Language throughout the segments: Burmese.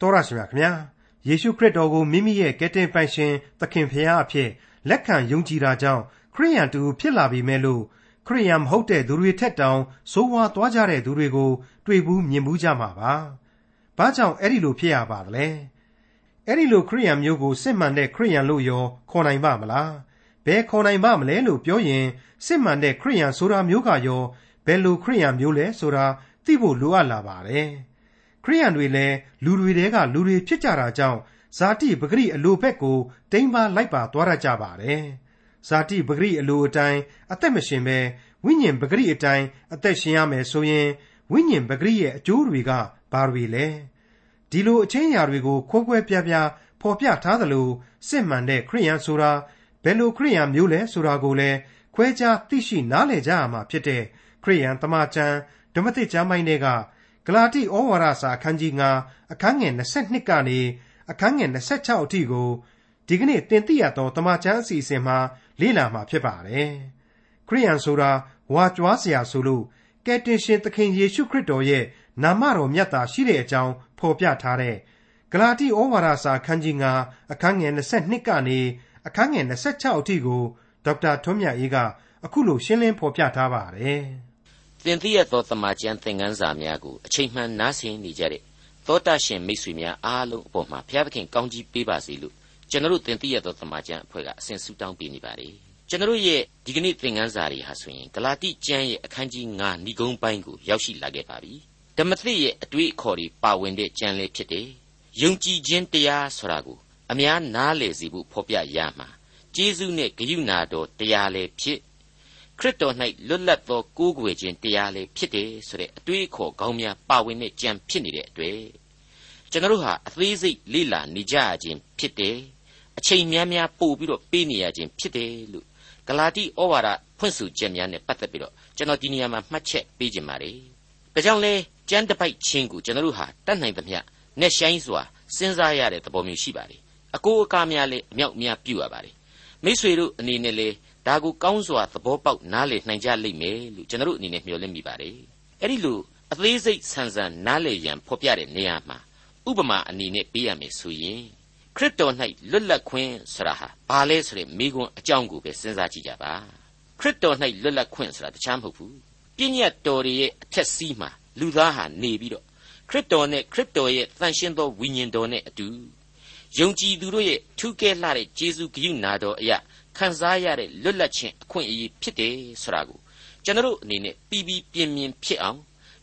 တော်ရရှိမြခင်ဗျာယေရှုခရစ်တော်ကိုမိမိရဲ့ကယ်တင်ပိုင်ရှင်သခင်ဖရာအဖြစ်လက်ခံယုံကြည်တာကြောင့်ခရိယန်တူဖြစ်လာပြီမဲ့လို့ခရိယန်မဟုတ်တဲ့သူတွေထက်တောင်စိုးဝါးသွားကြတဲ့သူတွေကိုတွေ့ဘူးမြင်ဘူးကြမှာပါ။ဘာကြောင့်အဲ့ဒီလိုဖြစ်ရပါသလဲ။အဲ့ဒီလိုခရိယန်မျိုးကိုစစ်မှန်တဲ့ခရိယန်လို့ရောခေါ်နိုင်ပါမလား။ဘယ်ခေါ်နိုင်ပါမလဲလို့ပြောရင်စစ်မှန်တဲ့ခရိယန်ဆိုတာမျိုးကရောဘယ်လိုခရိယန်မျိုးလဲဆိုတာသိဖို့လိုအပ်လာပါတယ်။ခ ရိယန်တွေလည်း လူတွေတဲက လူတွေဖြစ်ကြတာကြောင့် ဇာတိပဂရိအလိုဘက်ကို တိမ်ပါလိုက်ပါသွားရကြပါတယ်။ဇာတိပဂရိအလိုအတိုင်း အသက်မရှင်ပဲဝိညာဉ်ပဂရိအတိုင်း အသက်ရှင်ရမယ်ဆိုရင် ဝိညာဉ်ပဂရိရဲ့ အကျိုးတွေက ဘာတွေလဲ။ဒီလိုအချင်းအရာတွေကို ခွဲခွဲပြားပြား ဖော်ပြထားသလို စစ်မှန်တဲ့ ခရိယန်ဆိုတာ ဘယ်လိုခရိယန်မျိုးလဲ ဆိုတာကိုလည်း ခွဲခြားသိရှိနားလည်ကြရမှာဖြစ်တဲ့ ခရိယန်တမန်ကျမ်း ဓမ္မသစ်ကျမ်းပိုင်းတွေက ဂလာတိဩဝါဒစာအခန်းကြီး9အခန်းငယ်22ကနေအခန်းငယ်26အထိကိုဒီကနေ့တင်ပြရသောတမန်ကျမ်းအစီအစဉ်မှာလေ့လာမှာဖြစ်ပါတယ်။ခရိယန်ဆိုတာဝါကြွားစရာဆိုလို့ကယ်တင်ရှင်သခင်ယေရှုခရစ်တော်ရဲ့နာမတော်မြတ်တာရှိတဲ့အကြောင်းဖော်ပြထားတဲ့ဂလာတိဩဝါဒစာအခန်းကြီး9အခန်းငယ်22ကနေအခန်းငယ်26အထိကိုဒေါက်တာထွန်းမြတ်အေးကအခုလိုရှင်းလင်းဖော်ပြထားပါတယ်။ သင်သိရသောတမန်ကျန်သင်ခန်းစာများကိုအချိန်မှန်နားဆင်နေကြတဲ့သောတာရှင်မိတ်ဆွေများအားလုံးအပေါ်မှာဘုရားသခင်ကောင်းကြီးပေးပါစေလို့ကျွန်တော်တို့သင်သိရသောတမန်ကျန်အဖွဲ့ကအစဉ်ဆုတောင်းပေးနေပါတယ်။ကျွန်တော်တို့ရဲ့ဒီကနေ့သင်ခန်းစာတွေဟာဆိုရင်ဂလာတိကျမ်းရဲ့အခန်းကြီး9ဏိဂုံးပိုင်းကိုရောက်ရှိလာခဲ့ပါပြီ။ဓမ္မသစ်ရဲ့အတွေ့အခေါ်တွေပါဝင်တဲ့ကျမ်းလေးဖြစ်တယ်။ယုံကြည်ခြင်းတရားဆိုတာကိုအများနားလည်စေဖို့ဖော်ပြရမှာကျေးဇူးနဲ့ဂရုဏာတော်တရားလည်းဖြစ် ခရစ်တော်၌လွတ်လပ်သောကိုးကွယ်ခြင်းတရားလည်းဖြစ်တယ်ဆိုတဲ့အတွေးအခေါ်ကောင်းများပါဝင်တဲ့ကြံဖြစ်နေတဲ့အတွက်ကျွန်တော်တို့ဟာအသေးစိတ်လေ့လာနေကြရခြင်းဖြစ်တယ်အချိန်များများပို့ပြီးတော့ပေးနေရခြင်းဖြစ်တယ်လို့ဂလာတိဩဝါဒဖွင့်ဆိုချက်များနဲ့ပတ်သက်ပြီးတော့ကျွန်တော်ဒီနေရာမှာမှတ်ချက်ပေးခြင်းပါတယ်ဒါကြောင့်လဲကျမ်းတစ်ပိုက်ချင်းကိုကျွန်တော်တို့ဟာတတ်နိုင်သမျှနဲ့ဆိုင်စွာစဉ်းစားရတဲ့သဘောမျိုးရှိပါတယ်အကိုအကားများလည်းအမြောက်များပြုရပါတယ်မိษွေတို့အနေနဲ့လေ ဒါကိုကောင်းစွာသဘောပေါက်နားလည်နိုင်ကြလိမ့်မယ်လို့ကျွန်တော်တို့အနေနဲ့မျှော်လင့်မိပါတယ်အဲ့ဒီလိုအသေးစိတ်ဆန်းဆန်းနားလည်ရန်ဖော်ပြတဲ့နေရာမှာဥပမာအနေနဲ့ပေးရမယ်ဆိုရင်ခရစ်တော်၌လွတ်လပ်ခွင့်ဆိုတာဟာဘာလဲဆိုတဲ့မိကွန်းအကြောင်းကိုပဲစဉ်းစားကြည့်ကြပါခရစ်တော်၌လွတ်လပ်ခွင့်ဆိုတာတခြားမဟုတ်ဘူးပြည့်ညတ်တော်ရဲ့အထက်စီးမှာလူသားဟာနေပြီးတော့ခရစ်တော်နဲ့ခရစ်တော်ရဲ့တန်ရှင်းသောဝိညာဉ်တော်နဲ့အတူယုံကြည်သူတို့ရဲ့ထူးကဲလှတဲ့ယေရှုဂိယုနာတော်အရာ ခံစားရတဲ့လွတ်လပ်ခြင်းအခွင့်အရေးဖြစ်တယ်ဆိုတာကိုကျွန်တော်အနေနဲ့ပြီးပြီးပြင်းပြင်းဖြစ်အောင်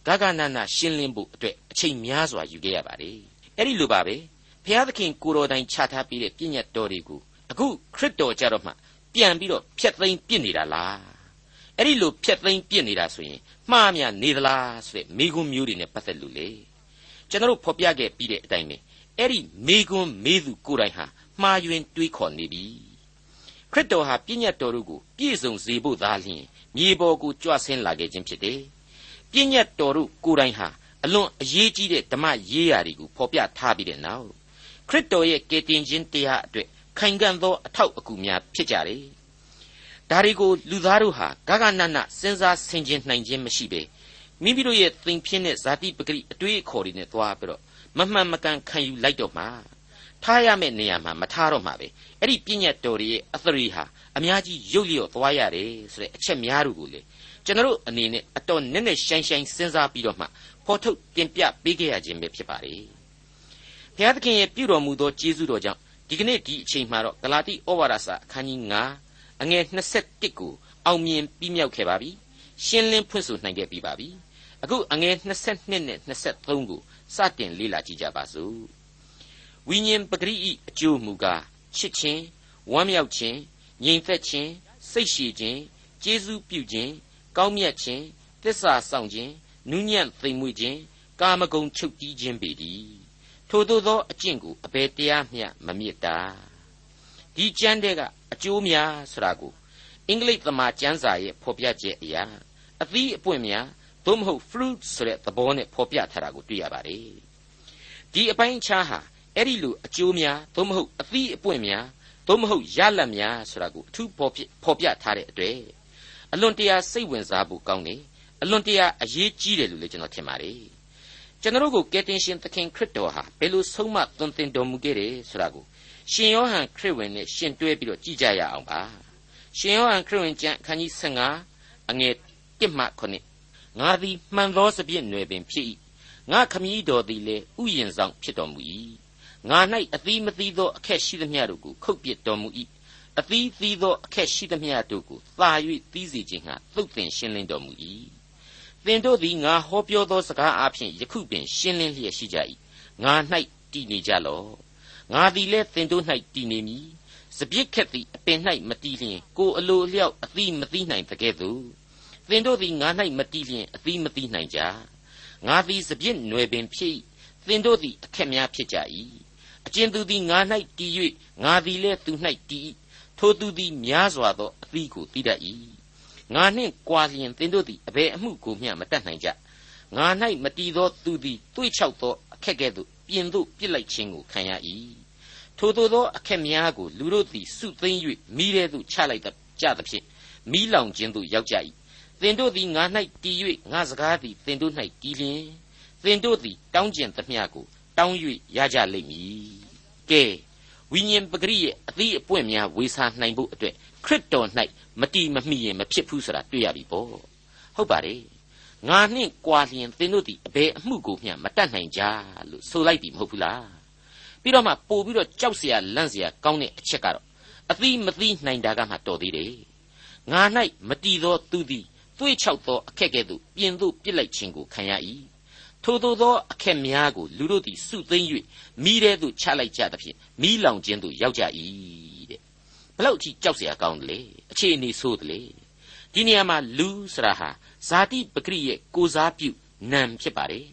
ဂဂနနာရှင်းလင်းဖို့အတွက်အချိန်များစွာယူခဲ့ရပါတယ်အဲ့ဒီလိုပါပဲဘုရားသခင်ကိုတော်တိုင်ချထားပေးတဲ့ပြည့်ညတ်တော်တွေကိုအခုခရစ်တော်ကြတော့မှပြန်ပြီးတော့ဖျက်သိမ်းပြစ်နေတာလားအဲ့ဒီလိုဖျက်သိမ်းပြစ်နေတာဆိုရင်မှားများနေသလားဆိုတဲ့မိကွန်းမျိုးတွေနဲ့ပတ်သက်လို့လေကျွန်တော်ဖော်ပြခဲ့ပြီးတဲ့အတိုင်းပဲအဲ့ဒီမိကွန်းမေးသူကိုယ်တိုင်ဟာမှားယွင်းတွေးခေါ်နေပြီ ခရစ်တော်ဟာပြည့်ညတ်တော်တို့ကိုပြည့်စုံစေဖို့သာလျှင်မြေပေါ်ကိုကြွဆင်းလာခဲ့ခြင်းဖြစ်တယ်ပြည့်ညတ်တော်တို့ကိုယ်တိုင်ဟာအလွန်အရေးကြီးတဲ့ဓမ္မရေးရာတွေကိုဖော်ပြထားပြီးတဲ့နောက်ခရစ်တော်ရဲ့ကယ်တင်ခြင်းတရားအတွက်ခိုင်ခံ့သောအထောက်အကူများဖြစ်ကြတယ်ဒါတွေကိုလူသားတို့ဟာဂဂနနစဉ်းစားဆင်ခြင်နိုင်ခြင်းမရှိပဲမိမိတို့ရဲ့သင်ဖြစ်တဲ့ဇာတိပဂရိအတွေးအခေါ်တွေနဲ့သွားပြီးတော့မမှန်မကန်ခံယူလိုက်တော့မှ ထားရမယ့်နေရာမှာမထားတော့မှပဲအဲ့ဒီပြည့်ညတ်တော်ရဲ့အသရေဟာအများကြီးရုပ်လျော့သွားရတယ်ဆိုတဲ့အချက်များတို့ကိုလေကျွန်တော်အနေနဲ့အတော်နက်နက်ရှိုင်းရှိုင်းစဉ်းစားပြီးတော့မှဖော်ထုတ်တင်ပြပေးခဲ့ရခြင်းပဲဖြစ်ပါလေဘုရားသခင်ရဲ့ပြုတော်မူသောကျေးဇူးတော်ကြောင့်ဒီကနေ့ဒီအချိန်မှာတော့ဂလာတိဩဝါဒစာအခန်းကြီး9အငယ်21ကိုအောင်မြင်ပြီးမြောက်ခဲ့ပါပြီရှင်းလင်းဖွင့်ဆိုနိုင်ခဲ့ပြီးပါပြီအခုအငယ်22နဲ့23ကိုစတင်လေ့လာကြည့်ကြပါစို့ ဝိညာဉ်ပဂရိဤအကျိုးမူကားချစ်ခြင်းဝမ်းမြောက်ခြင်းငြိမ်သက်ခြင်းစိတ်ရှည်ခြင်းကျေးဇူးပြုခြင်းကောင်းမြတ်ခြင်းတစ္ဆာဆောင်ခြင်းနူးညံ့သိမ်မွေ့ခြင်းကာမဂုဏ်ချုပ်တီးခြင်းပေတည်းထို့သောသောအကျင့်ကိုအဘယ်တရားမျှမမြစ်တာဒီကျမ်းတဲ့ကအကျိုးများဆိုတာကိုအင်္ဂလိပ်သမာကျမ်းစာရဲ့ဖော်ပြချက်အရာအသီးအပွင့်များသို့မဟုတ် fruit ဆိုတဲ့သဘောနဲ့ဖော်ပြထားတာကိုတွေ့ရပါတယ်ဒီအပိုင်းအခြားဟာ အဲ့ဒီလိုအကျိုးများသို့မဟုတ်အသီးအပွင့်များသို့မဟုတ်ရလတ်များဆိုတာကိုအထူးဖော်ပြဖော်ပြထားတဲ့အတွက်အလွန်တရာစိတ်ဝင်စားဖို့ကောင်းတယ်အလွန်တရာအရေးကြီးတယ်လို့လည်းကျွန်တော်ထင်ပါတယ်ကျွန်တော်ကိုကယ်တင်ရှင်သခင်ခရစ်တော်ဟာဘယ်လိုဆုံးမသွန်သင်တော်မူခဲ့တယ်ဆိုတာကိုရှင်ယောဟန်ခရစ်ဝင်နဲ့ရှင်တွဲပြီးတော့ကြည့်ကြရအောင်ပါရှင်ယောဟန်ခရစ်ဝင်ကျမ်းအခန်းကြီး15အငယ်1မှ9ငါသည်မှန်သောစပြည့်နွယ်ပင်ဖြစ်၏ငါခမည်းတော်သည်လည်းဥယျင်ဆောင်ဖြစ်တော်မူ၏ ငါ၌အသီးမသီးသောအခက်ရှိသမျှတို့ကိုခုတ်ပစ်တော်မူ၏အသီးသီးသောအခက်ရှိသမျှတို့ကိုသာ၍သီးစေခြင်းငှာသုတ်သင်ရှင်းလင်းတော်မူ၏သင်တို့သည်ငါဟောပြောသောစကားအပြင်ယခုပင်ရှင်းလင်းလျက်ရှိကြ၏ငါ၌တည်နေကြလော့ငါသည်လည်းသင်တို့၌တည်နေမည်စပြစ်ခက်သည်အပင်၌မတည်လျင်ကိုအလိုအလျောက်အသီးမသီးနိုင်တကဲ့သို့သင်တို့သည်ငါ၌မတည်လျင်အသီးမသီးနိုင်ကြငါသည်စပြစ်နွယ်ပင်ဖြစ်သင်တို့သည်အခက်များဖြစ်ကြ၏ အကျဉ်သူသည်ငါ၌တည်၍ငါသည်လည်းသူ၌တည်ထိုသူသည်များစွာသောအသီးကိုတည်တတ်၏ငါနှင့်ကြွာလျင်သင်တို့သည်အဘယ်အမှုကိုမျှမတတ်နိုင်ကြငါ၌မတည်သောသူသည်တွေးချောက်သောအခက်ကဲ့သို့ပြင်သို့ပြစ်လိုက်ခြင်းကိုခံရ၏ထိုသို့သောအခက်များကိုလူတို့သည်စုသိမ့်၍မိထဲသို့ချလိုက်ကြသဖြင့်မိလောင်ခြင်းသို့ရောက်ကြ၏သင်တို့သည်ငါ၌တည်၍ငါစကားသည်သင်တို့၌တည်လျင်သင်တို့သည်တောင်းကျင်သမျှကို တောင်း၍ရကြလိမ့်မည်ကဲဝိညာဉ်ပဂရိရဲ့အသီးအပွင့်များဝေစာနိုင်ဖို့အတွက်ခရစ်တော်၌မတီမမိရင်မဖြစ်ဘူးဆိုတာတွေ့ရပြီပေါ့ဟုတ်ပါတယ်ငါနှင့်ကြွာလျင်သင်တို့သည်အဘယ်အမှုကိုမျှမတတ်နိုင်ကြလို့ဆိုလိုက်ပြီမဟုတ်ဘူးလားပြီးတော့မှပို့ပြီးတော့ကြောက်เสียလန့်เสียကောင်းတဲ့အချက်ကတော့အသီးမသီးနိုင်တာကမှတော်သေးတယ်ငါ၌မတီသောသူသည်သွေးချောက်သောအခက်ကဲ့သို့ပြင်သို့ပြစ်လိုက်ခြင်းကိုခံရ၏ ထိုသို့သောအခက်များကိုလူတို့သည်စုသိမ့်၍မိထဲသို့ချလိုက်ကြသဖြင့်မိလောင်ခြင်းသို့ရောက်ကြ၏တဲ့ဘလောက်ကြီးကြောက်เสียကောင်းတယ်လေအခြေအနေဆိုးတယ်လေဒီနေရာမှာလူဆရာဟာဇာတိပဂရိရဲ့ကိုစားပြုနံဖြစ်ပါတယ်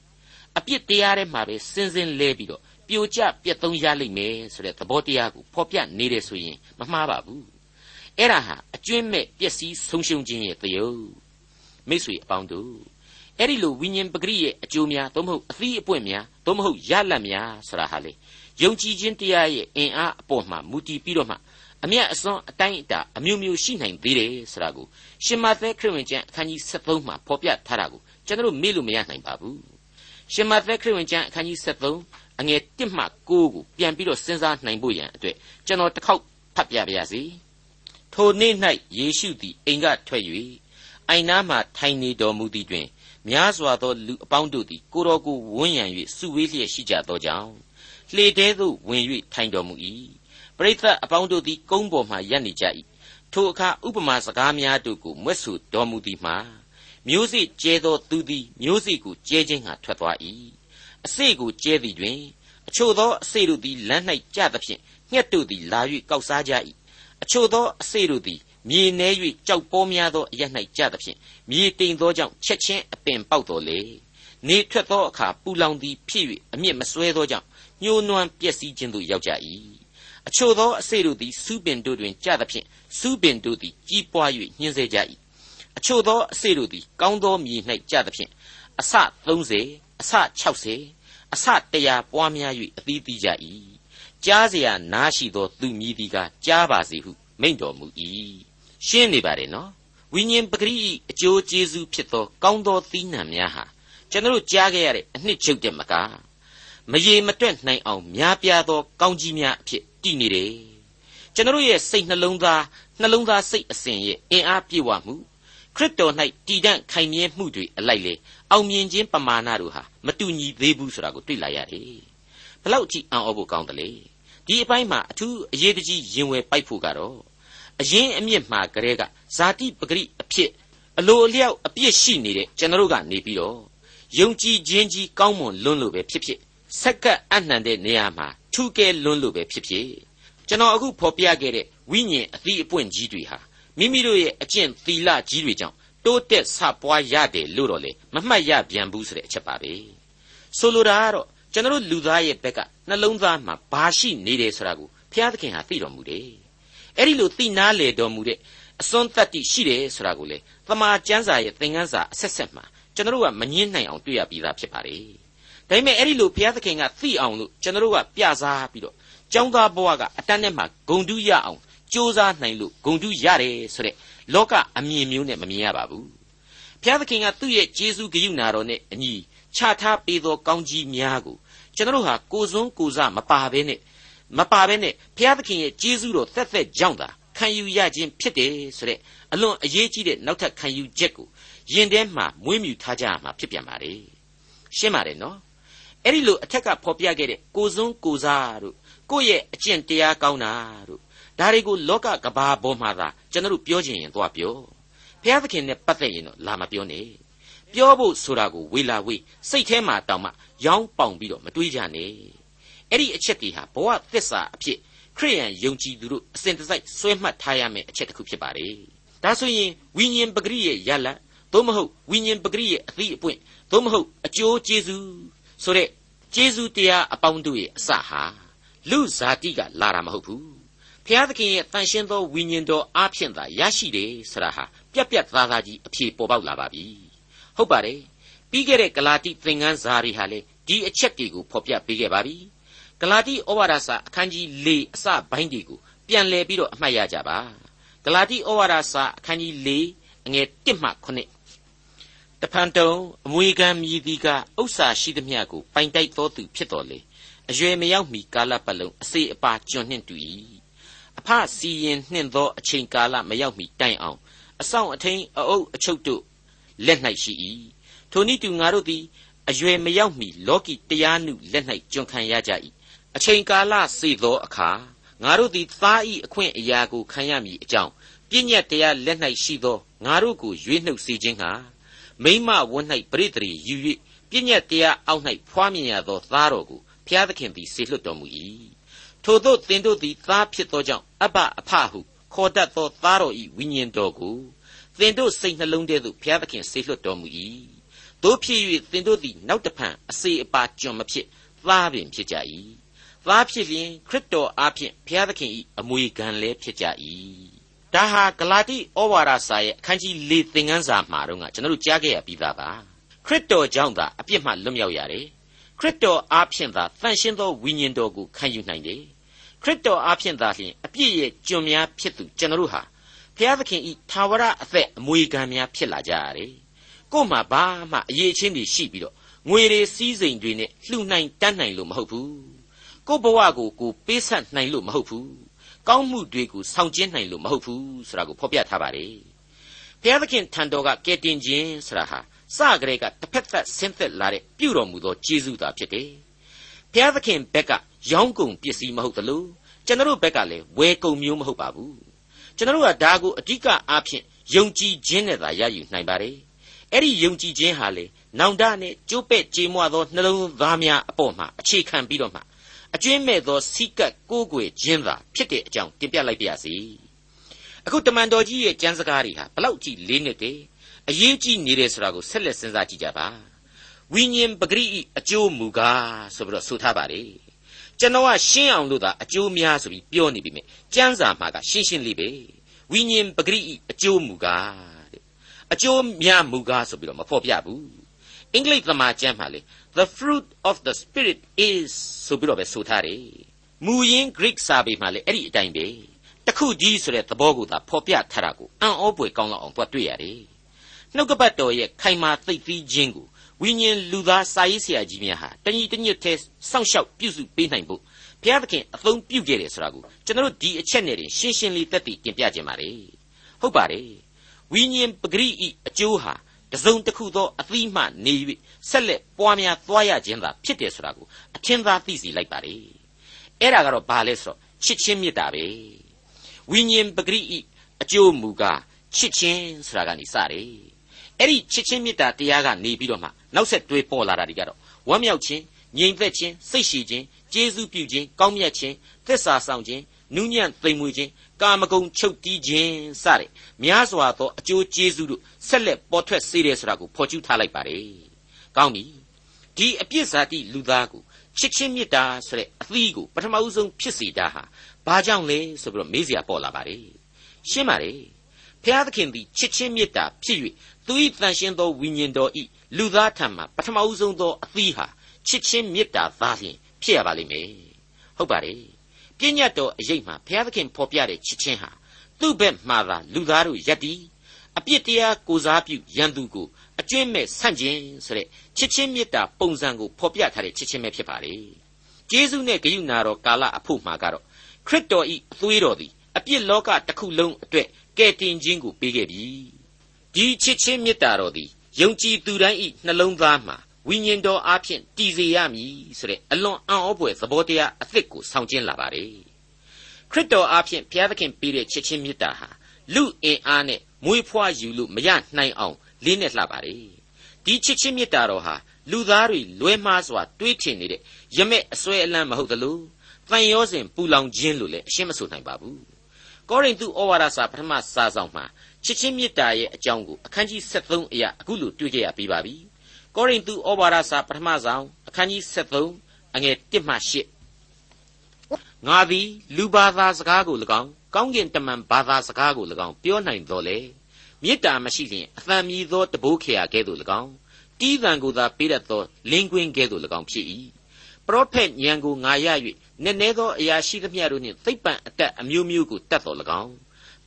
အပြစ်တရားထဲမှာပဲစင်စင်လဲပြီးတော့ပြိုကျပြက်သုံးရလိမ့်မယ်ဆိုတဲ့သဘောတရားကိုဖော်ပြနေတယ်ဆိုရင်မမှားပါဘူးအဲ့ဒါဟာအကျွင့်မဲ့ပျက်စီးဆုံးရှုံးခြင်းရဲ့သရုပ်မိတ်ဆွေအပေါင်းတို့ အဲ့ဒီလိုဝိညာဉ်ပဂရိရဲ့အကျိုးများသို့မဟုတ်အသီးအပွင့်များသို့မဟုတ်ရလတ်များဆိုတာဟာလေယုံကြည်ခြင်းတရားရဲ့အင်အားအပေါ်မှာမူတည်ပြီးတော့မှအမျက်အစွန်းအတိုင်းအတာအမျိုးမျိုးရှိနိုင်သေးတယ်ဆိုတာကိုရှင်မသက်ခရစ်ဝင်ကျမ်းအခန်းကြီး73မှာဖော်ပြထားတာကိုကျွန်တော်မေ့လို့မရနိုင်ပါဘူးရှင်မသက်ခရစ်ဝင်ကျမ်းအခန်းကြီး73အငယ်1မှ9ကိုပြန်ပြီးတော့စဉ်းစားနိုင်ဖို့ရန်အတွက်ကျွန်တော်တစ်ခေါက်ဖတ်ပြပါရစေထိုနေ့၌ယေရှုသည်အိမ်ကထွက်၍အိုင်နားမှထိုင်နေတော်မူသည်တွင် များစွာသောလူအပေါင်းတို့သည်ကိုတော်ကိုဝန်းရံ၍စုဝေးလျက်ရှိကြသောကြောင့်လှေတဲသို့ဝင်၍ထိုင်တော်မူ၏ပရိသတ်အပေါင်းတို့သည်ကုန်းပေါ်မှရပ်နေကြ၏ထိုအခါဥပမာစကားများတို့ကိုမွဲ့ဆိုတော်မူသည်မှာမျိုးစေ့ကျဲသောသူသည်မျိုးစေ့ကိုကျဲခြင်းဟာထွက်သွား၏အစေ့ကိုကျဲသည်တွင်အချို့သောအစေ့တို့သည်လမ်း၌ကျသဖြင့်ငှက်တို့သည်လာ၍ကောက်စားကြ၏အချို့သောအစေ့တို့သည် မြေနှဲ၍ကြောက်ပေါများသောအရ၌ကျသဖြင့်မြေတိမ်သောကြောင့်ချက်ချင်းအပင်ပေါက်တော်လေနေထွက်သောအခါပူလောင်သည်ဖြစ်၍အမြင့်မစွဲသောကြောင့်ညှိုးနွမ်းပျက်စီးခြင်းသို့ရောက်ကြ၏အချို့သောအစေတို့သည်စူးပင်တို့တွင်ကျသဖြင့်စူးပင်တို့သည်ကြီးပွား၍ညှင်းဆဲကြ၏အချို့သောအစေတို့သည်ကောင်းသောမြေ၌ကျသဖြင့်အဆ30အဆ60အဆ100ပွားများ၍အသီးသီးကြ၏ကြားเสียနားရှိသောသူမြည်သည်ကကြားပါစေဟုမိန့်တော်မူ၏ ရှင်းနေပါတယ်နော်ဝိညာဉ်ပဂရိအကျိုးကျေးဇူးဖြစ်သောကောင်းသောသီးနှံများဟာကျွန်တော်ကြားခဲ့ရတဲ့အနှစ်ချုပ်တဲ့မကမရေမတွက်နိုင်အောင်များပြားသောကောင်းကြီးများအဖြစ်တည်နေတယ်ကျွန်တော်ရဲ့စိတ်နှလုံးသားနှလုံးသားစိတ်အစဉ်ရဲ့အင်အားပြည့်ဝမှုခရစ်တော်၌တည်တံ့ခိုင်မြဲမှုတွေအလိုက်လေအောင်မြင်ခြင်းပမာဏတို့ဟာမတူညီသေးဘူးဆိုတာကိုတွေ့လာရတယ်ဘလောက်ကြည့်အံ့ဩဖို့ကောင်းတယ်လေဒီအပိုင်းမှာအထူးအရေးတကြီးရင်ဝယ်ပိုက်ဖို့ကတော့ အရင်အမြင့်မှာကလေးကဇာတိပဂရိအဖြစ်အလိုအလျောက်အပြစ်ရှိနေတဲ့ကျွန်တော်ကနေပြီးတော့ယုံကြည်ခြင်းကြီးကောင်းမွန်လွန်းလို့ပဲဖြစ်ဖြစ်စက္ကပ်အနှံတဲ့နေရာမှာထူးကဲလွန်းလို့ပဲဖြစ်ဖြစ်ကျွန်တော်အခုဖော်ပြခဲ့တဲ့ဝိညာဉ်အသီးအပွင့်ကြီးတွေဟာမိမိတို့ရဲ့အကျင့်သီလကြီးတွေကြောင့်တိုးတက်ဆပွားရတယ်လို့တော့လေမမှတ်ရပြန်ဘူးဆိုတဲ့အချက်ပါပဲဆိုလိုတာကတော့ကျွန်တော်လူသားရဲ့ဘက်ကနှလုံးသားမှာဘာရှိနေတယ်ဆိုတာကိုဘုရားသခင်ဟာသိတော်မူတယ် အဲ့ဒီလိုသိနာလေတော်မူတဲ့အစွန်းတတ္တိရှိတယ်ဆိုတာကိုလေသမာကျမ်းစာရဲ့သင်ခန်းစာအဆက်ဆက်မှာကျွန်တော်တို့ကမငင်းနိုင်အောင်တွေ့ရပြီးသားဖြစ်ပါတယ်ဒါပေမဲ့အဲ့ဒီလိုဘုရားသခင်ကသိအောင်လို့ကျွန်တော်တို့ကပြစားပြီးတော့ကျောင်းသားဘဝကအတန်းနဲ့မှဂုံတူးရအောင်ကြိုးစားနိုင်လို့ဂုံတူးရတယ်ဆိုတဲ့လောကအမြင်မျိုးနဲ့မမြင်ရပါဘူးဘုရားသခင်ကသူ့ရဲ့ကျေးဇူးဂရုဏာတော်နဲ့အညီခြားထားပေးသောကောင်းကြီးများကိုကျွန်တော်ဟာကိုစွန်းကိုစမပါဘဲနဲ့ မပါဘဲနဲ့ဘုရားသခင်ရဲ့ကျေးဇူးတော်သက်သက်ကြောင့်သာခံယူရခြင်းဖြစ်တယ်ဆိုတဲ့အလွန်အရေးကြီးတဲ့နောက်ထပ်ခံယူချက်ကိုယင်ထဲမှာမွေးမြူထားကြရမှာဖြစ်ပြန်ပါလေရှင်းပါတယ်နော်အဲ့ဒီလိုအထက်ကဖော်ပြခဲ့တဲ့ကိုစွန်းကိုစားတို့ကိုယ့်ရဲ့အကျင့်တရားကောင်းတာတို့ဒါတွေကိုလောကကဘာပေါ်မှာသာကျွန်တော်ပြောချင်ရင်သွားပြောဘုရားသခင်နဲ့ပတ်သက်ရင်တော့လာမပြောနဲ့ပြောဖို့ဆိုတာကိုဝေလာဝေးစိတ်ထဲမှာတောင်မှရောင်းပေါင်ပြီးတော့မတွေးကြနဲ့ အဲ့ဒီအချက်တွေဟာဘဝသစ္စာအဖြစ်ခရိယန်ယုံကြည်သူတို့အစဉ်တစိုက်ဆွဲမှတ်ထားရမယ့်အချက်တစ်ခုဖြစ်ပါတယ်ဒါဆိုရင်ဝိညာဉ်ပဂရိရဲ့ရလတ်သို့မဟုတ်ဝိညာဉ်ပဂရိရဲ့အသီးအပွင့်သို့မဟုတ်အကျိုးကျေးဇူးဆိုတဲ့ကျေးဇူးတရားအပေါင်းတို့ရဲ့အစဟာလူဇာတိကလာတာမဟုတ်ဘူးဖျားသခင်ရဲ့တန်ရှင်းသောဝိညာဉ်တော်အားဖြင့်သာရရှိတယ်ဆိုတာဟာပြက်ပြက်သားသားကြီးအဖြေပေါ်ပေါက်လာပါပြီဟုတ်ပါတယ်ပြီးခဲ့တဲ့ဂလာတိသင်ခန်းစာတွေဟာလေဒီအချက်တွေကိုဖော်ပြပေးခဲ့ပါပြီ ဂလာတိဩဝါဒစာအခန်းကြီး၄အစပိုင်းတွေကိုပြန်လည်ပြီးတော့အမှတ်ရကြပါဂလာတိဩဝါဒစာအခန်းကြီး၄အငယ်1မှ9တဖန်တုံအမွေခံမြည်သည်ကဥစ္စာရှိသမျှကိုပိုင်တိုက်သောသူဖြစ်တော်လေအရွယ်မရောက်မီကာလပတ်လုံးအစေအပါကျွန်းနှင့်တူ၏အဖစီရင်နှင့်သောအချိန်ကာလမရောက်မီတိုင်အောင်အဆောင်အထင်းအအုပ်အချုပ်တို့လက်၌ရှိ၏ထိုနည်းတူငါတို့သည်အရွယ်မရောက်မီလောကီတရားနုလက်၌ကျွန်ခံရကြ၏ အချိန်ကာလစေသောအခါငါတို့သည်သားဤအခွင့်အရာကိုခံရမည်အကြောင်းပြည့်ညက်တရားလက်၌ရှိသောငါတို့ကိုရွေးနှုတ်စေခြင်းဟာမိမဝတ်၌ပရိသေယူ၍ပြည့်ညက်တရားအောက်၌ဖွားမြင်ရသောသားတော်ကိုဖျားသခင်သည်စေလွှတ်တော်မူ၏ထို့သောသင်တို့သည်သားဖြစ်သောကြောင့်အဘအဖဟုခေါ်တတ်သောသားတော်ဤဝိညာဉ်တော်ကိုသင်တို့စိတ်နှလုံးထဲသို့ဘုရားသခင်ဆေလွှတ်တော်မူ၏တို့ဖြစ်၍သင်တို့သည်နောက်တဖန်အစေအပါကျွန်မဖြစ်သားပင်ဖြစ်ကြ၏ သားဖြစ်ရင်ခရစ်တော်အားဖြင့်ဘုရားသခင်၏အမွေခံလည်းဖြစ်ကြ၏ဒါဟာဂလာတိဩဝါဒစာရဲ့အခန်းကြီး၄သင်ခန်းစာမှာတော့ကကျွန်တော်တို့ကြားခဲ့ရပြီးသားပါခရစ်တော်ကြောင့်သာအပြစ်မှလွတ်မြောက်ရတယ်ခရစ်တော်အားဖြင့်သာတန်ရှင်းသောဝိညာဉ်တော်ကိုခံယူနိုင်တယ်ခရစ်တော်အားဖြင့်သာလျှင်အပြစ်ရဲ့ကျွန်များဖြစ်သူကျွန်တော်တို့ဟာဘုရားသခင်ဤသာဝရအသက်အမွေခံများဖြစ်လာကြရတယ်ကို့မှာဘာမှအရေးချင်းတွေရှိပြီးတော့ငွေတွေစည်းစိမ်တွေနဲ့လှူနိုင်တန်းနိုင်လို့မဟုတ်ဘူး ကို့ဘဝကိုကိုပေးဆက်နိုင်လို့မဟုတ်ဘူးကောင်းမှုတွေကိုဆောင်ကျဉ်နိုင်လို့မဟုတ်ဘူးဆိုတာကိုဖော်ပြထားပါတယ်ဘုရားသခင်ထံတော်ကကယ်တင်ခြင်းဆိုတာဟာစကြဲကတစ်ဖက်သက်ဆင်းသက်လာတဲ့ပြုတော်မူသောကျေးဇူးသာဖြစ်တယ်ဘုရားသခင်ဘက်ကရောင်းကုန်ပစ္စည်းမဟုတ်သလိုကျွန်တော်ဘက်ကလည်းဝယ်ကုန်မျိုးမဟုတ်ပါဘူးကျွန်တော်ကဒါကိုအဓိကအားဖြင့်ယုံကြည်ခြင်းနဲ့သာရယူနိုင်ပါတယ်အဲ့ဒီယုံကြည်ခြင်းဟာလေနောင်တနဲ့ကျိုးပဲ့ကြေမွသောနှလုံးသားများအပေါ်မှာအခြေခံပြီးတော့မှ အကျွင်းမဲ့သောစိကတ်ကိုးကွယ်ခြင်းသာဖြစ်တဲ့အကြောင်းတင်ပြလိုက်ပါရစေအခုတမန်တော်ကြီးရဲ့ကျမ်းစကားတွေဟာဘလောက်ကြည့်လေးနဲ့တည်းအရေးကြီးနေတယ်ဆိုတာကိုဆက်လက်စဉ်းစားကြည့်ကြပါဝိညာဉ်ပဂရိအကျိုးမူကားဆိုပြီးတော့ဆိုထားပါလေကျွန်တော်ကရှင်းအောင်လို့သာအကျိုးများဆိုပြီးပြောနေပြီမြကျမ်းစာမှာကရှင်းရှင်းလေးပဲဝိညာဉ်ပဂရိအကျိုးမူကားတဲ့အကျိုးများမူကားဆိုပြီးတော့မဖော်ပြဘူးအင်္ဂလိပ်သမာကျမ်းမှာလေ the fruit of the spirit is ဆိုပြီးတော့ပဲဆိုထားတယ်မူရင်း Greek စာပေမှာလေအဲ့ဒီအတိုင်းပဲတခုကြီးဆိုတဲ့သဘောကိုသာဖော်ပြထားတာကိုအံ့ဩပွေကောင်းလောက်အောင်တွေ့ရတယ်နှုတ်ကပတ်တော်ရဲ့ခိုင်မာသိသိခြင်းကိုဝိညာဉ်လူသားစာရေးဆရာကြီးများဟာတညီတညွတ်ထဲစောင့်ရှောက်ပြုစုပေးနိုင်ဖို့ဘုရားသခင်အသုံးပြုခဲ့တယ်ဆိုတာကိုကျွန်တော်တို့ဒီအချက်နဲ့တင်ရှင်းရှင်းလေးသက်သေတင်ပြခြင်းပါလေဟုတ်ပါတယ်ဝိညာဉ်ပဂရိဤအကျိုးဟာ တစုံတစ်ခုသောအသီးမှနေ၍ဆက်လက်ပွားများသွားရခြင်းသာဖြစ်တယ်ဆိုတာကိုအထင်သာသိစီလိုက်ပါလေအဲ့ဒါကတော့ဘာလဲဆိုတော့ချစ်ချင်းမေတ္တာပဲဝိညာဉ်ပဂရိဤအကျိုးမူကားချစ်ချင်းဆိုတာကနေစတယ်အဲ့ဒီချစ်ချင်းမေတ္တာတရားကနေပြီးတော့မှနောက်ဆက်တွဲပေါ်လာတာတွေကတော့ဝမ်းမြောက်ခြင်းငြိမ်သက်ခြင်းစိတ်ရှိခြင်းကျေးဇူးပြုခြင်းကောင်းမြတ်ခြင်းသစ္စာဆောင်ခြင်း နူးညံ့သိမ်မွေ့ခြင်းကာမဂုဏ်ချုပ်တီးခြင်းစတဲ့များစွာသောအကျိုးကျေးဇူးတို့ဆက်လက်ပေါ်ထွက်စေတယ်ဆိုတာကိုဖော်ကျူးထားလိုက်ပါတယ်။ကောင်းပြီ။ဒီအပြစ်ဇာတိလူသားကိုချစ်ချင်းမေတ္တာဆိုတဲ့အသီးကိုပထမဦးဆုံးဖြစ်စေတာဟာဘာကြောင့်လဲဆိုပြီးတော့မေးစရာပေါ်လာပါတယ်။ရှင်းပါတယ်။ဖျားသခင်သည်ချစ်ချင်းမေတ္တာဖြစ်၍သူ၏တန်ရှင်းသောဝိညာဉ်တော်ဤလူသားထံမှပထမဦးဆုံးသောအသီးဟာချစ်ချင်းမေတ္တာသားလျှင်ဖြစ်ရပါလိမ့်မယ်ဟုတ်ပါတယ် ပြည့်ညတ်တော်အရေးမှာဘုရားသခင်ဖော်ပြတဲ့ချစ်ချင်းဟာသူ့ဘက်မှသာလူသားတို့ယက်တီအပြစ်တရားကိုစားပြုရန်သူကိုအကျွင့်မဲ့ဆန့်ကျင်ဆိုတဲ့ချစ်ချင်းမေတ္တာပုံစံကိုဖော်ပြထားတဲ့ချစ်ချင်းပဲဖြစ်ပါလေကျေးဇူးနဲ့ဂရုဏာတော်ကာလအဖို့မှာကတော့ခရစ်တော်ဤအသွေးတော်သည်အပြစ်လောကတစ်ခုလုံးအတွက်ကယ်တင်ခြင်းကိုပေးခဲ့ပြီဒီချစ်ချင်းမေတ္တာတော်သည်ယုံကြည်သူတိုင်းဤနှလုံးသားမှာ ဝိညာဉ်တော်အားဖြင့်တည်စေရမည်ဆိုတဲ့အလွန်အံ့ဩဖွယ်သဘောတရားအသစ်ကိုဆောင်ကျင်းလာပါတယ်ခရစ်တော်အားဖြင့်ဘုရားသခင်ပေးတဲ့ချစ်ချင်းမေတ္တာဟာလူအင်အားနဲ့မွေးဖွားယူလို့မရနိုင်အောင်လေးနဲ့လှပါတယ်ဒီချစ်ချင်းမေတ္တာတော်ဟာလူသားတွေလွဲမှားစွာတွေးထင်နေတဲ့ရမက်အစွဲအလန်းမဟုတ်သလိုတန်ရောစဉ်ပူလောင်ခြင်းလို့လည်းအရှင်းမဆိုနိုင်ပါဘူးကောရိန္သုဩဝါဒစာပထမစာဆောင်မှာချစ်ချင်းမေတ္တာရဲ့အကြောင်းကိုအခန်းကြီး73အရာအခုလိုတွေ့ကြရပြီးပါပြီ ကောရိန္သုဩဝါဒစာပထမဆောင်အခန်းကြီး73အငယ်1မှ8ငါသည်လူဘာသာစကားကို၎င်းကောင်းကင်တမန်ဘာသာစကားကို၎င်းပြောနိုင်တော်လေမေတ္တာမရှိလျင်အသံမြည်သောတဘိုးခေယာကဲ့သို့၎င်းတီးသံကိုသာပေးတတ်သောလင်းကွင်းကဲ့သို့၎င်းဖြစ်၏ပရောဖက်ဉာဏ်ကိုငါရ၍နည်းနည်းသောအရာရှိသမျှတို့နှင့်သိပ္ပံအတက်အမျိုးမျိုးကိုတတ်တော်၎င်း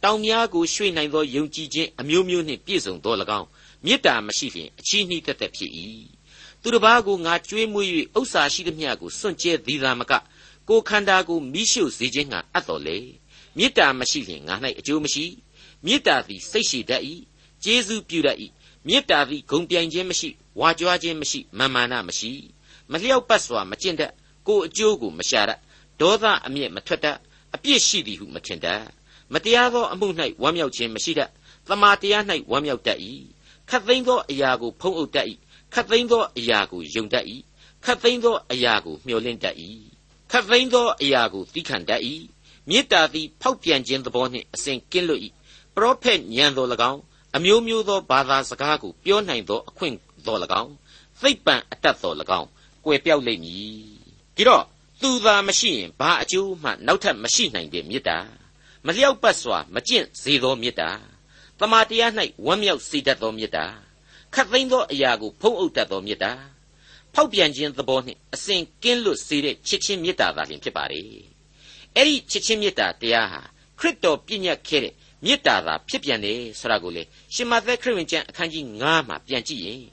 တောင်များကိုရွှေ့နိုင်သောယုံကြည်ခြင်းအမျိုးမျိုးနှင့်ပြည့်စုံတော်၎င်း မေတ္တာမရှိလျင်အချီးနှီးတက်တက်ဖြစ်၏သူတစ်ပါးကိုငါကြွေးမွေး၍ဥစ္စာရှိသမျှကိုစွန့်ကြဲသည်သာမကကိုခန္ဓာကိုမိရှုစေခြင်းငါအပ်တော်လေမေတ္တာမရှိလျင်ငါ၌အကျိုးမရှိမေတ္တာသည်စိတ်ရှိတတ်၏ကျေးဇူးပြုတတ်၏မေတ္တာသည်ဂုံပြိုင်ခြင်းမရှိဝါကြွားခြင်းမရှိမာမာနမရှိမလျောက်ပတ်စွာမကျင့်တတ်ကိုအကျိုးကိုမရှာတတ်ဒေါသအမျက်မထွက်တတ်အပြစ်ရှိသည်ဟုမထင်တတ်မတရားသောအမှု၌ဝမ်းမြောက်ခြင်းမရှိတတ်သမာတရား၌ဝမ်းမြောက်တတ်၏ ခတ်သိမ်းသောအရာကိုဖုံးအုပ်တတ်၏ခတ်သိမ်းသောအရာကိုယုံတတ်၏ခတ်သိမ်းသောအရာကိုမျှော်လင့်တတ်၏ခတ်သိမ်းသောအရာကိုသီးခံတတ်၏မေတ္တာသည်ဖောက်ပြန်ခြင်းသဘောနှင့်အစဉ်ကင်းလွတ်၏ပရောဖက်ဉာဏ်တော်၎င်းအမျိုးမျိုးသောဘာသာစကားကိုပြောနိုင်သောအခွင့်တော်၎င်းသိပ္ပံအတတ်တော်၎င်းကွယ်ပြောက်လိမ့်မည်ဒီတော့သူသာမရှိရင်ဘာအကျိုးမှနောက်ထပ်မရှိနိုင်တဲ့မေတ္တာမလျောက်ပတ်စွာမကျင့်စေသောမေတ္တာ တမာတရား၌ဝမ်းမြောက်စေတတ်သောမေတ္တာခတ်သိမ်းသောအရာကိုဖုံးအုပ်တတ်သောမေတ္တာဖောက်ပြန်ခြင်းသဘောနှင့်အစဉ်ကင်းလွတ်စေတဲ့ချစ်ချင်းမေတ္တာသာလျှင်ဖြစ်ပါလေအဲ့ဒီချစ်ချင်းမေတ္တာတရားဟာခရစ်တော်ပြည့်ညတ်ခဲ့တဲ့မေတ္တာသာဖြစ်ပြန်တယ်ဆိုတာကိုလေရှင်မသက်ခရစ်ဝင်ကျမ်းအခန်းကြီး9မှာပြန်ကြည့်ရင်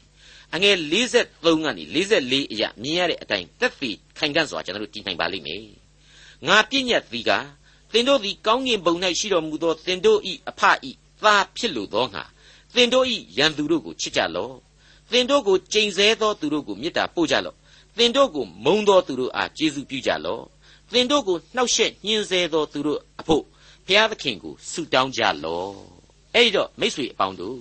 အငယ်53ကနေ44အရာမြင်ရတဲ့အတိုင်းတက်ဖီခိုင်ခန့်စွာကျွန်တော်တို့ကြည်နိုင်ပါလိမ့်မယ်ငါပြည့်ညတ်သည်ကသင်တို့သည်ကောင်းကင်ဘုံ၌ရှိတော်မူသောသင်တို့၏အဖ၏ သားဖြစ်လိုသောငါသင်တို့၏ရန်သူတို့ကိုချစ်ကြလော့သင်တို့ကိုကြိမ်ဆဲသောသူတို့ကိုမေတ္တာပို့ကြလော့သင်တို့ကိုမုန်းသောသူတို့အားကျေးဇူးပြုကြလော့သင်တို့ကိုနှောက်ယှက်ညှင်းဆဲသောသူတို့အဖို့ဘုရားသခင်ကိုဆုတောင်းကြလော့အဲ့တော့မိတ်ဆွေအပေါင်းတို့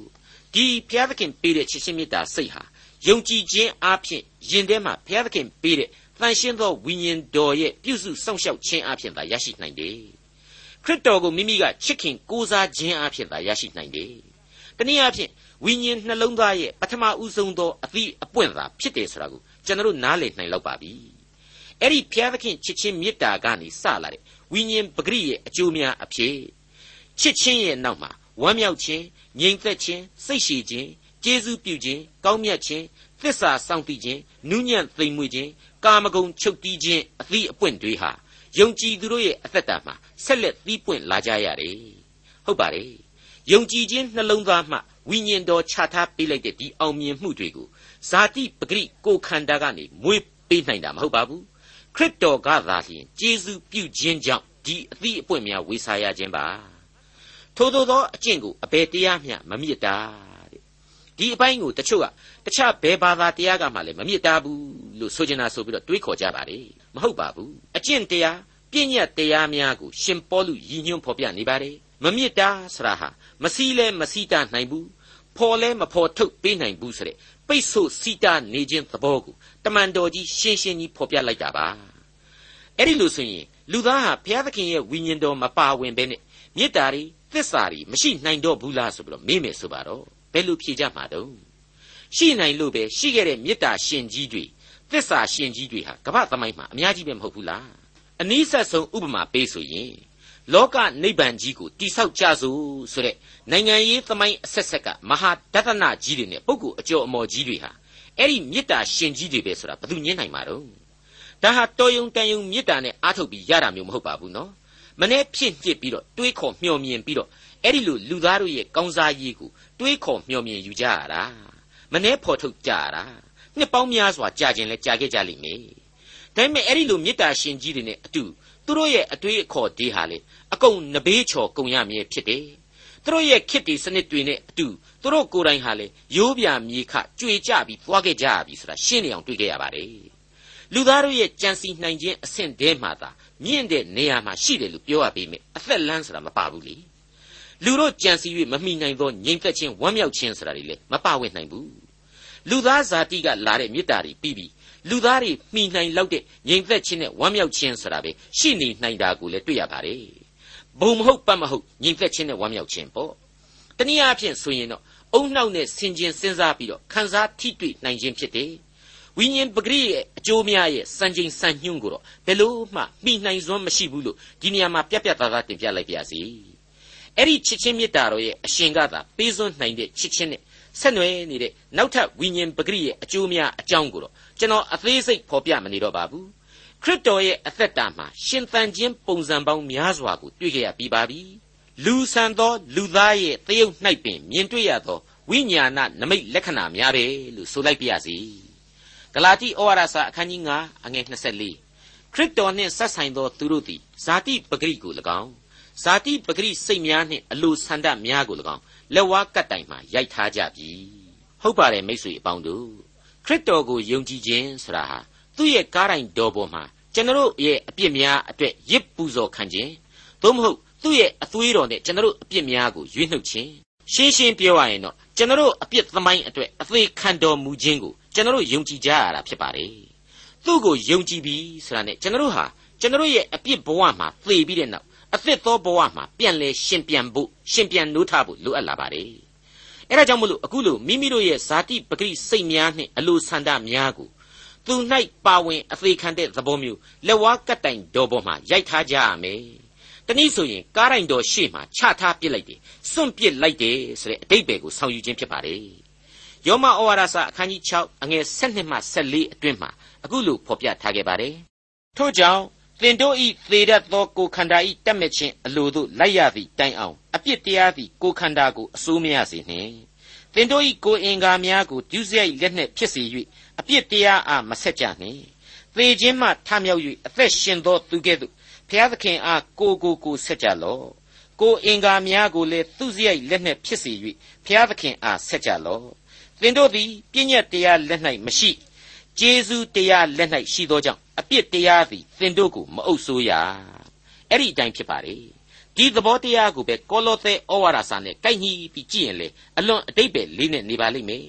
ဒီဘုရားသခင်ပေးတဲ့ချစ်ချင်းမေတ္တာစိတ်ဟာယုံကြည်ခြင်းအပြင်ယင်ထဲမှာဘုရားသခင်ပေးတဲ့တန်ရှင်းသောဝိညာဉ်တော်ရဲ့ပြုစုစောင့်ရှောက်ခြင်းအပြင်သာရရှိနိုင်တယ် ခရစ်တော်ကိုမိမိကချစ်ခင်ကိုးစားခြင်းအပြင်သာရရှိနိုင်တယ်တနည်းအားဖြင့်ဝိညာဉ်နှလုံးသားရဲ့ပထမဦးဆုံးသောအသည့်အပွင့်သာဖြစ်တယ်ဆိုတာကိုကျွန်တော်နားလည်နိုင်လောက်ပါပြီအဲ့ဒီဘုရားသခင်ချစ်ချင်းမေတ္တာကနေစလာတဲ့ဝိညာဉ်ပဂရိရဲ့အကျိုးများအဖြစ်ချစ်ချင်းရဲ့နောက်မှာဝမ်းမြောက်ခြင်းငြိမ်သက်ခြင်းစိတ်ရှည်ခြင်းကျေးဇူးပြုခြင်းကောင်းမြတ်ခြင်းသစ္စာစောင့်တည်ခြင်းနူးညံ့သိမ်မွေ့ခြင်းကာမဂုဏ်ချုပ်တီးခြင်းအသီးအပွင့်တွေဟာ ယုံကြည်သူတို့ရဲ့အသက်တာမှာဆက်လက်သီးပွင့်လာကြရတယ်ဟုတ်ပါတယ်ယုံကြည်ခြင်းနှလုံးသားမှဝိညာဉ်တော်ချထားပေးလိုက်တဲ့ဒီအောင်မြင်မှုတွေကိုဇာတိပဂရိကိုခန္ဓာကနေမွေးပေးနိုင်တာမဟုတ်ပါဘူးခရစ်တော်ကသာလျှင်ကျေးဇူးပြုခြင်းကြောင့်ဒီအသီးအပွင့်များဝေစားရခြင်းပါထို့သောသောအကျင့်ကိုအဘယ်တရားမျှမမြစ်တာတဲ့ဒီအပိုင်းကိုတချို့ကတခြားဘယ်ဘာသာတရားကမှလည်းမမြစ်တာဘူး လို့ဆိုချင်တာဆိုပြီးတော့တွေးခေါ်ကြပါလေမဟုတ်ပါဘူးအကျင့်တရားပြည့်ညတ်တရားများကိုရှင်ပေါလုရည်ညွှန်းဖော်ပြနေပါတယ်မမြစ်တာဆရာဟာမစည်းလဲမစည်းတာနိုင်ဘူးဖော်လဲမဖော်ထုတ်ပေးနိုင်ဘူးဆိုတဲ့ပိတ်ဆို့စီးတာနေခြင်းသဘောကိုတမန်တော်ကြီးရှင်းရှင်းကြီးဖော်ပြလိုက်တာပါအဲ့ဒီလိုဆိုရင်လူသားဟာဘုရားသခင်ရဲ့ဝိညာဉ်တော်မပါဝင်ဘဲနဲ့မေတ္တာတွေသစ္စာတွေမရှိနိုင်တော့ဘူးလားဆိုပြီးတော့မေးမယ်ဆိုပါတော့ဘယ်လိုဖြေကြမှာတုံးရှိနိုင်လို့ပဲရှိခဲ့တဲ့မေတ္တာရှင်ကြီးတွေ သစ္စာရှင်ကြီးတွေဟာကမ္ဘာသမိုင်းမှာအများကြီးပဲမဟုတ်ဘူးလားအနည်းဆက်ဆုံးဥပမာပေးဆိုရင်လောကနိဗ္ဗာန်ကြီးကိုတိဆောက်ကြစို့ဆိုတဲ့နိုင်ငံရေးသမိုင်းအဆက်ဆက်ကမဟာဒသနကြီးတွေနဲ့ပုဂ္ဂိုလ်အကျော်အမော်ကြီးတွေဟာအဲ့ဒီမေတ္တာရှင်ကြီးတွေပဲဆိုတာဘယ်သူညင်းနိုင်မှာတော့ဒါဟာတော်ယုံတန်ယုံမေတ္တာနဲ့အားထုတ်ပြီးရတာမျိုးမဟုတ်ပါဘူးနော်မမနေ့ဖြစ်ညစ်ပြီးတော့တွေးခေါ်မျှော်မြင်ပြီးတော့အဲ့ဒီလိုလူသားတို့ရဲ့ကောင်းစားရေးကိုတွေးခေါ်မျှော်မြင်ယူကြရတာမနေ့ဖော်ထုတ်ကြရတာ နှစ်ပေါင်းများစွာကြာခြင်းလဲကြာခဲ့ကြလိမ့်မယ်ဒါပေမဲ့အဲ့ဒီလိုမေတ္တာရှင်ကြီးတွေနဲ့အတူသူတို့ရဲ့အတွေးအခေါ်ဒေးဟာလေအကုန်နဘေးချော်ကုန်ရမည်ဖြစ်တယ်သူတို့ရဲ့ခစ်တီစနစ်တွေနဲ့အတူသူတို့ကိုယ်တိုင်ဟာလေရိုးပြမြေခကြွေကြပြီးသွားခဲ့ကြပြီဆိုတာရှင်းနေအောင်တွေ့ခဲ့ရပါတယ်လူသားတို့ရဲ့ကြံစီနိုင်ခြင်းအဆင့်တည်းမှသာမြင့်တဲ့နေရာမှာရှိတယ်လို့ပြောရပေမယ့်အသက်လန်းဆိုတာမပါဘူးလေလူတို့ကြံစီ၍မမိနိုင်သောငြိမ်သက်ခြင်းဝမ်းမြောက်ခြင်းဆိုတာတွေလည်းမပါဝင်နိုင်ဘူး လူသားဇာတိကလာတဲ့မေတ္တာတွေပြီးပြီးလူသားတွေမိနိုင်လောက်တဲ့ငြိမ်သက်ခြင်းနဲ့ဝမ်းမြောက်ခြင်းဆိုတာပဲရှိနေနိုင်တာကိုလည်းတွေ့ရပါတယ်ဘုံမဟုတ်ပတ်မဟုတ်ငြိမ်သက်ခြင်းနဲ့ဝမ်းမြောက်ခြင်းပေါ့တနည်းအားဖြင့်ဆိုရင်တော့အုံနှောက်နဲ့ဆင်ခြင်စဉ်းစားပြီးတော့ခံစားထိတွေ့နိုင်ခြင်းဖြစ်တယ်ဝိညာဉ်ပဂရိရဲ့အကျိုးများရဲ့စံချိန်စံညွှန်းကိုတော့ဘယ်လို့မှမိနိုင်စွမ်းမရှိဘူးလို့ဒီနေရာမှာပြက်ပြက်သားသားတင်ပြလိုက်ပါရစေအဲ့ဒီချစ်ချင်းမေတ္တာတော်ရဲ့အရှင်ကသာပေးစွန်းနိုင်တဲ့ချစ်ချင်းနဲ့ ဆက်နွယ်နေတဲ့နောက်ထပ်ဝိညာဉ်ပဂရိရဲ့အကျိုးများအကြောင်းကိုတော့ကျွန်တော်အသေးစိတ်ဖော်ပြမနေတော့ပါဘူးခရစ်တော်ရဲ့အသက်တာမှာရှင်သန်ခြင်းပုံစံပေါင်းများစွာကိုတွေ့ကြရပြီးပါပြီလူဆန်သောလူသားရဲ့တယုတ်၌ပင်မြင်တွေ့ရသောဝိညာဏနမိတ်လက္ခဏာများပဲလို့ဆိုလိုက်ပါရစေဂလာတိဩဝါဒစာအခန်းကြီး9အငယ်24ခရစ်တော်နှင့်ဆက်ဆိုင်သောသူတို့သည်ဇာတိပဂရိကို၎င်းဇာတိပဂရိစိတ်များနှင့်အလိုဆန္ဒများကို၎င်း လက်ဝါးကတ်တိုင်မှရိုက်ထားကြပြီဟုတ်ပါတယ်မိတ်ဆွေအပေါင်းတို့ခရစ်တော်ကိုယုံကြည်ခြင်းဆိုတာဟာသူ့ရဲ့ကားတိုင်းတော်ပေါ်မှာကျွန်တော်ရဲ့အပြစ်များအတွက်ရစ်ပူဇော်ခံခြင်းသို့မဟုတ်သူ့ရဲ့အသွေးတော်နဲ့ကျွန်တော်အပြစ်များကိုရွေးနှုတ်ခြင်းရှင်းရှင်းပြောရရင်တော့ကျွန်တော်အပြစ်သမိုင်းအတွက်အသေးခံတော်မူခြင်းကိုကျွန်တော်ယုံကြည်ကြရတာဖြစ်ပါတယ်သူ့ကိုယုံကြည်ပြီးဆိုတာနဲ့ကျွန်တော်ဟာကျွန်တော်ရဲ့အပြစ်ဘဝမှာသေပြီးတဲ့နောက် အသစ်သောဘဝမှာပြန်လဲရှင်ပြန်ဖို့ရှင်ပြန်နိုးထဖို့လိုအပ်လာပါတယ်အဲဒါကြောင့်မလို့အခုလို့မိမိတို့ရဲ့ဇာတိပဂရိစိတ်များနှင့်အလိုဆန္ဒများကိုသူ၌ပါဝင်အသေးခံတဲ့သဘောမျိုးလက်ဝါးကတ်တိုင်တော်ပေါ်မှာရိုက်ထားကြရမယ်တနည်းဆိုရင်ကားတိုင်တော်ရှေ့မှာချထားပစ်လိုက်တယ်စွန့်ပစ်လိုက်တယ်ဆိုတဲ့အတိတ်ပဲကိုဆောင်ယူခြင်းဖြစ်ပါတယ်ယောမဩဝါဒစာအခန်းကြီး6အငယ်7မှ14အတွင်းမှာအခုလိုဖော်ပြထားခဲ့ပါတယ်ထို့ကြောင့် သင်တို့ဤသေတတ်သောကိုခန္ဓာဤတက်မဲ့ခြင်းအလိုသို့လိုက်ရသည့်တိုင်အောင်အပြစ်တရားသည်ကိုခန္ဓာကိုအစိုးမရစေနှင့်သင်တို့ဤကိုအင်္ဂါများကိုဒုစရိုက်လက်နှင့်ဖြစ်စေ၍အပြစ်တရားအားမဆက်ကြနှင့်သေခြင်းမှထမြောက်၍အသက်ရှင်သောသူကဲ့သို့ဘုရားသခင်အားကိုကိုကိုဆက်ကြလော့ကိုအင်္ဂါများကိုလည်းသူစရိုက်လက်နှင့်ဖြစ်စေ၍ဘုရားသခင်အားဆက်ကြလော့သင်တို့သည်ပြည့်ညက်တရားလက်၌မရှိကျေးဇူးတရားလက်၌ရှိသောကြောင့် အပြစ်တရားသည်သင်တို့ကိုမအုပ်ဆိုးရအဲ့ဒီအတိုင်းဖြစ်ပါလေဒီသဘောတရားကိုပဲကောလောသဲဩဝါဒစာနဲ့ကိုက်ညီပြီးကြည့်ရင်လေအလွန်အတိတ်ပဲလေးနဲ့နေပါလိမ့်မယ်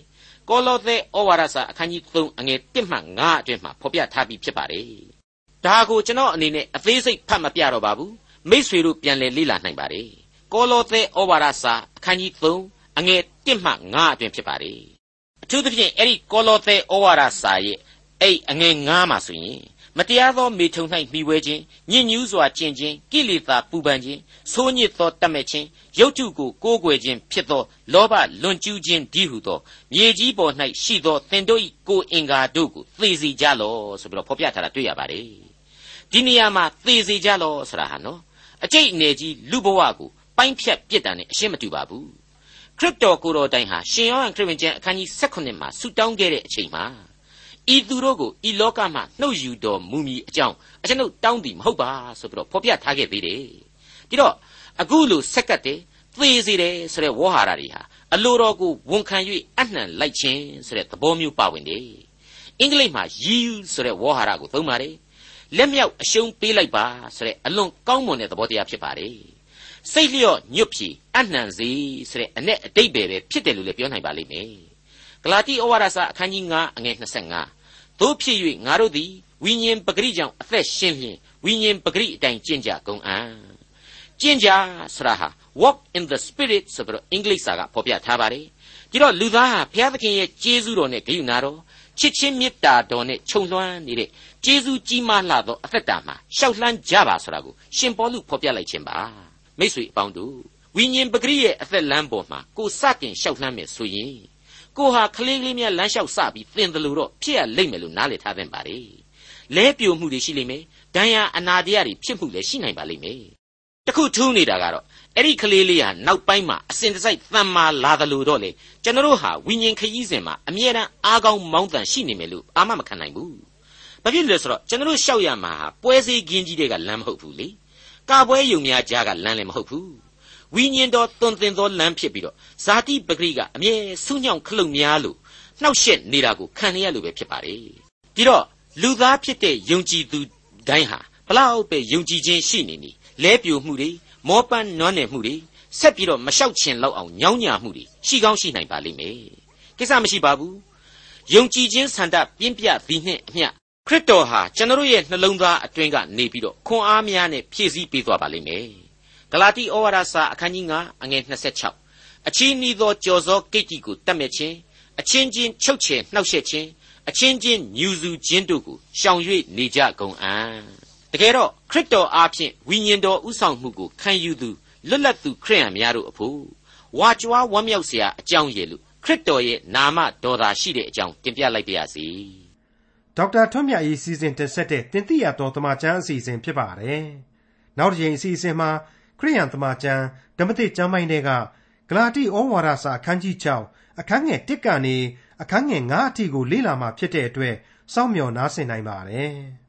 ကောလောသဲဩဝါဒစာအခန်းကြီး3အငယ်1မှ9အတွင်းမှာဖော်ပြထားပြီးဖြစ်ပါတယ်ဒါကိုကျွန်တော်အနေနဲ့အသေးစိတ်ဖတ်မပြတော့ပါဘူးမိษွေတို့ပြန်လည်လေ့လာနိုင်ပါတယ်ကောလောသဲဩဝါဒစာအခန်းကြီး3အငယ်1မှ9အတွင်းဖြစ်ပါတယ်အထူးသဖြင့်အဲ့ဒီကောလောသဲဩဝါဒစာရဲ့အဲ့အငယ်9မှာဆိုရင် မတရားသောမေထုံ၌မိဝဲခြင်းညစ်ညူးစွာကျင့်ခြင်းကိလေသာပူပန်ခြင်းဆိုးညစ်သောတတ်မဲ့ခြင်းရုပ်ထုကိုကိုးကွယ်ခြင်းဖြစ်သောလောဘလွန်ကျူးခြင်းဒီဟုသောမြေကြီးပေါ်၌ရှိသောသင်တို့၏ကိုယ်အင်္ဂါတို့ကိုသေစီကြလော့ဆိုပြီးတော့ဖော်ပြထားတာတွေ့ရပါတယ်ဒီနေရာမှာသေစီကြလော့ဆိုတာဟာနော်အကျိတ်အနေကြီးလူဘဝကိုပိုင်းဖြတ်ပြစ်ဒဏ်နဲ့အရှင်းမတူပါဘူးခရစ်တော်ကိုယ်တော်တိုင်ဟာရှင်ယောဟန်ခရစ်ဝင်ကျမ်းအခန်းကြီး16မှာဆူတောင်းခဲ့တဲ့အချိန်မှာ ဤသူတို့ကိုဤလောကမှနှုတ်ယူတော်မူမည်အကြောင်းအကျွန်ုပ်တောင်းသည်မဟုတ်ပါဆိုပြီးတော့ဖော်ပြထားခဲ့သေးတယ်ဒီတော့အခုလိုဆက်ကတ်တယ်သေစေတယ်ဆိုတဲ့ဝေါ်ဟာရတွေဟာအလိုတော်ကိုဝန်ခံ၍အနှံလိုက်ခြင်းဆိုတဲ့သဘောမျိုးပါဝင်တယ်အင်္ဂလိပ်မှာ yield ဆိုတဲ့ဝေါ်ဟာရကိုသုံးပါတယ်လက်မြောက်အရှုံးပေးလိုက်ပါဆိုတဲ့အလွန်ကောင်းမွန်တဲ့သဘောတရားဖြစ်ပါတယ်စိတ်လျော့ညွတ်ဖြီအနှံစေဆိုတဲ့အ내အတိတ်ပဲဖြစ်တယ်လို့လည်းပြောနိုင်ပါလိမ့်မယ် ဂလာတိဩဝါဒစာအခန်းကြီး9အငယ်25သို့ဖြစ်၍ငါတို့သည်ဝိညာဉ်ပဂရိကြောင့်အသက်ရှင်လျင်ဝိညာဉ်ပဂရိအတိုင်းကျင့်ကြကုန်အံ့ကျင့်ကြဆရာဟာ walk in the spirit ဆိုပြီးတော့အင်္ဂလိပ်စာကဖော်ပြထားပါတယ်ဒီတော့လူသားဟာဘုရားသခင်ရဲ့ကျေးဇူးတော်နဲ့ဂရုဏာတော်ချစ်ချင်းမေတ္တာတော်နဲ့ခြုံလွှမ်းနေတဲ့ကျေးဇူးကြီးမားလှသောအသက်တာမှာရှောက်လှမ်းကြပါဆိုတာကိုရှင်ပေါလုဖော်ပြလိုက်ခြင်းပါမိတ်ဆွေအပေါင်းတို့ဝိညာဉ်ပဂရိရဲ့အသက်လမ်းပေါ်မှာကိုစတင်ရှောက်လှမ်းမယ်ဆိုရင် ကိုဟာကလေးလေးများလမ်းလျှောက်စပြီးသင်တယ်လို့တော့ဖြစ်ရလိမ့်မယ်လို့နားလည်ထားသင့်ပါလေလဲပြိုမှုတွေရှိလိမ့်မယ်ဒဏ်ရာအနာတရားတွေဖြစ်မှုလည်းရှိနိုင်ပါလိမ့်မယ်တခုထူးနေတာကတော့အဲ့ဒီကလေးလေးဟာနောက်ပိုင်းမှာအစဉ်တစိုက်တန်မာလာတယ်လို့တော့လေကျွန်တော်တို့ဟာဝိညာဉ်ခရီးစဉ်မှာအမြဲတမ်းအားကောင်းမောင်းတန်ရှိနေမယ်လို့အာမမခံနိုင်ဘူးဘာဖြစ်လဲဆိုတော့ကျွန်တော်တို့ရှောက်ရမှာဟာပွဲစည်းကင်းကြီးတွေကလမ်းမဟုတ်ဘူးလေကာပွဲယုံများကြားကလမ်းလည်းမဟုတ်ဘူး ဝိညာဉ်တော်တွင်တင်သောလမ်းဖြစ်ပြီးတော့ဇာတိပဂရိကအမြဲဆူးညောင်ခလုတ်များလို့နှောက်ယှက်နေတာကိုခံရလို့ပဲဖြစ်ပါလေဒီတော့လူသားဖြစ်တဲ့ယုံကြည်သူတိုင်းဟာဘလောက်ပဲယုံကြည်ခြင်းရှိနေနေလဲပြိုမှုတွေမောပန်းနွမ်းနယ်မှုတွေဆက်ပြီးတော့မလျှောက်ချင်လောက်အောင်ညောင်းညာမှုတွေရှိကောင်းရှိနိုင်ပါလိမ့်မယ်ကိစ္စမရှိပါဘူးယုံကြည်ခြင်းဆန္ဒပြင်းပြသည်နှင့်အမျှခရစ်တော်ဟာကျွန်တော်ရဲ့နှလုံးသားအတွင်းကနေပြီးတော့ခွန်အားများနဲ့ဖြည့်ဆည်းပေးသွားပါလိမ့်မယ် ဂလာတိဩဝါဒစာအခန်းကြီး9အငယ်26အချီးနီးသောကြော်စောကိတ်တီကိုတတ်မဲ့ခြင်းအချင်းချင်းချုပ်ချယ်နှောက်ယှက်ခြင်းအချင်းချင်းညူစုခြင်းတို့ကိုရှောင်၍နေကြကုန်အံ့တကယ်တော့ခရစ်တော်အားဖြင့်ဝိညာဉ်တော်ဥဆောင်မှုကိုခံယူသူလွတ်လပ်သူခရိယံများတို့အဖို့ဝါကြွားဝမ်းမြောက်စရာအကြောင်းရည်လို့ခရစ်တော်ရဲ့နာမတော်သာရှိတဲ့အကြောင်းတင်ပြလိုက်ပါရစေဒေါက်တာထွန်းမြတ်၏စီစဉ်တင်ဆက်တဲ့တင်ပြရတော်တမချန်းအစီအစဉ်ဖြစ်ပါတယ်နောက်တစ်ချိန်အစီအစဉ်မှာ ခရိယန်တမချန်းဓမ္မသစ်ကျမ်းပိုင်းတွေကဂလာတိဩဝါဒစာအခန်းကြီး6အခန်းငယ်1ကနေအခန်းငယ်9အထိကိုလေ့လာမှဖြစ်တဲ့အတွက်စောင့်မျှော်နားဆင်နိုင်ပါတယ်။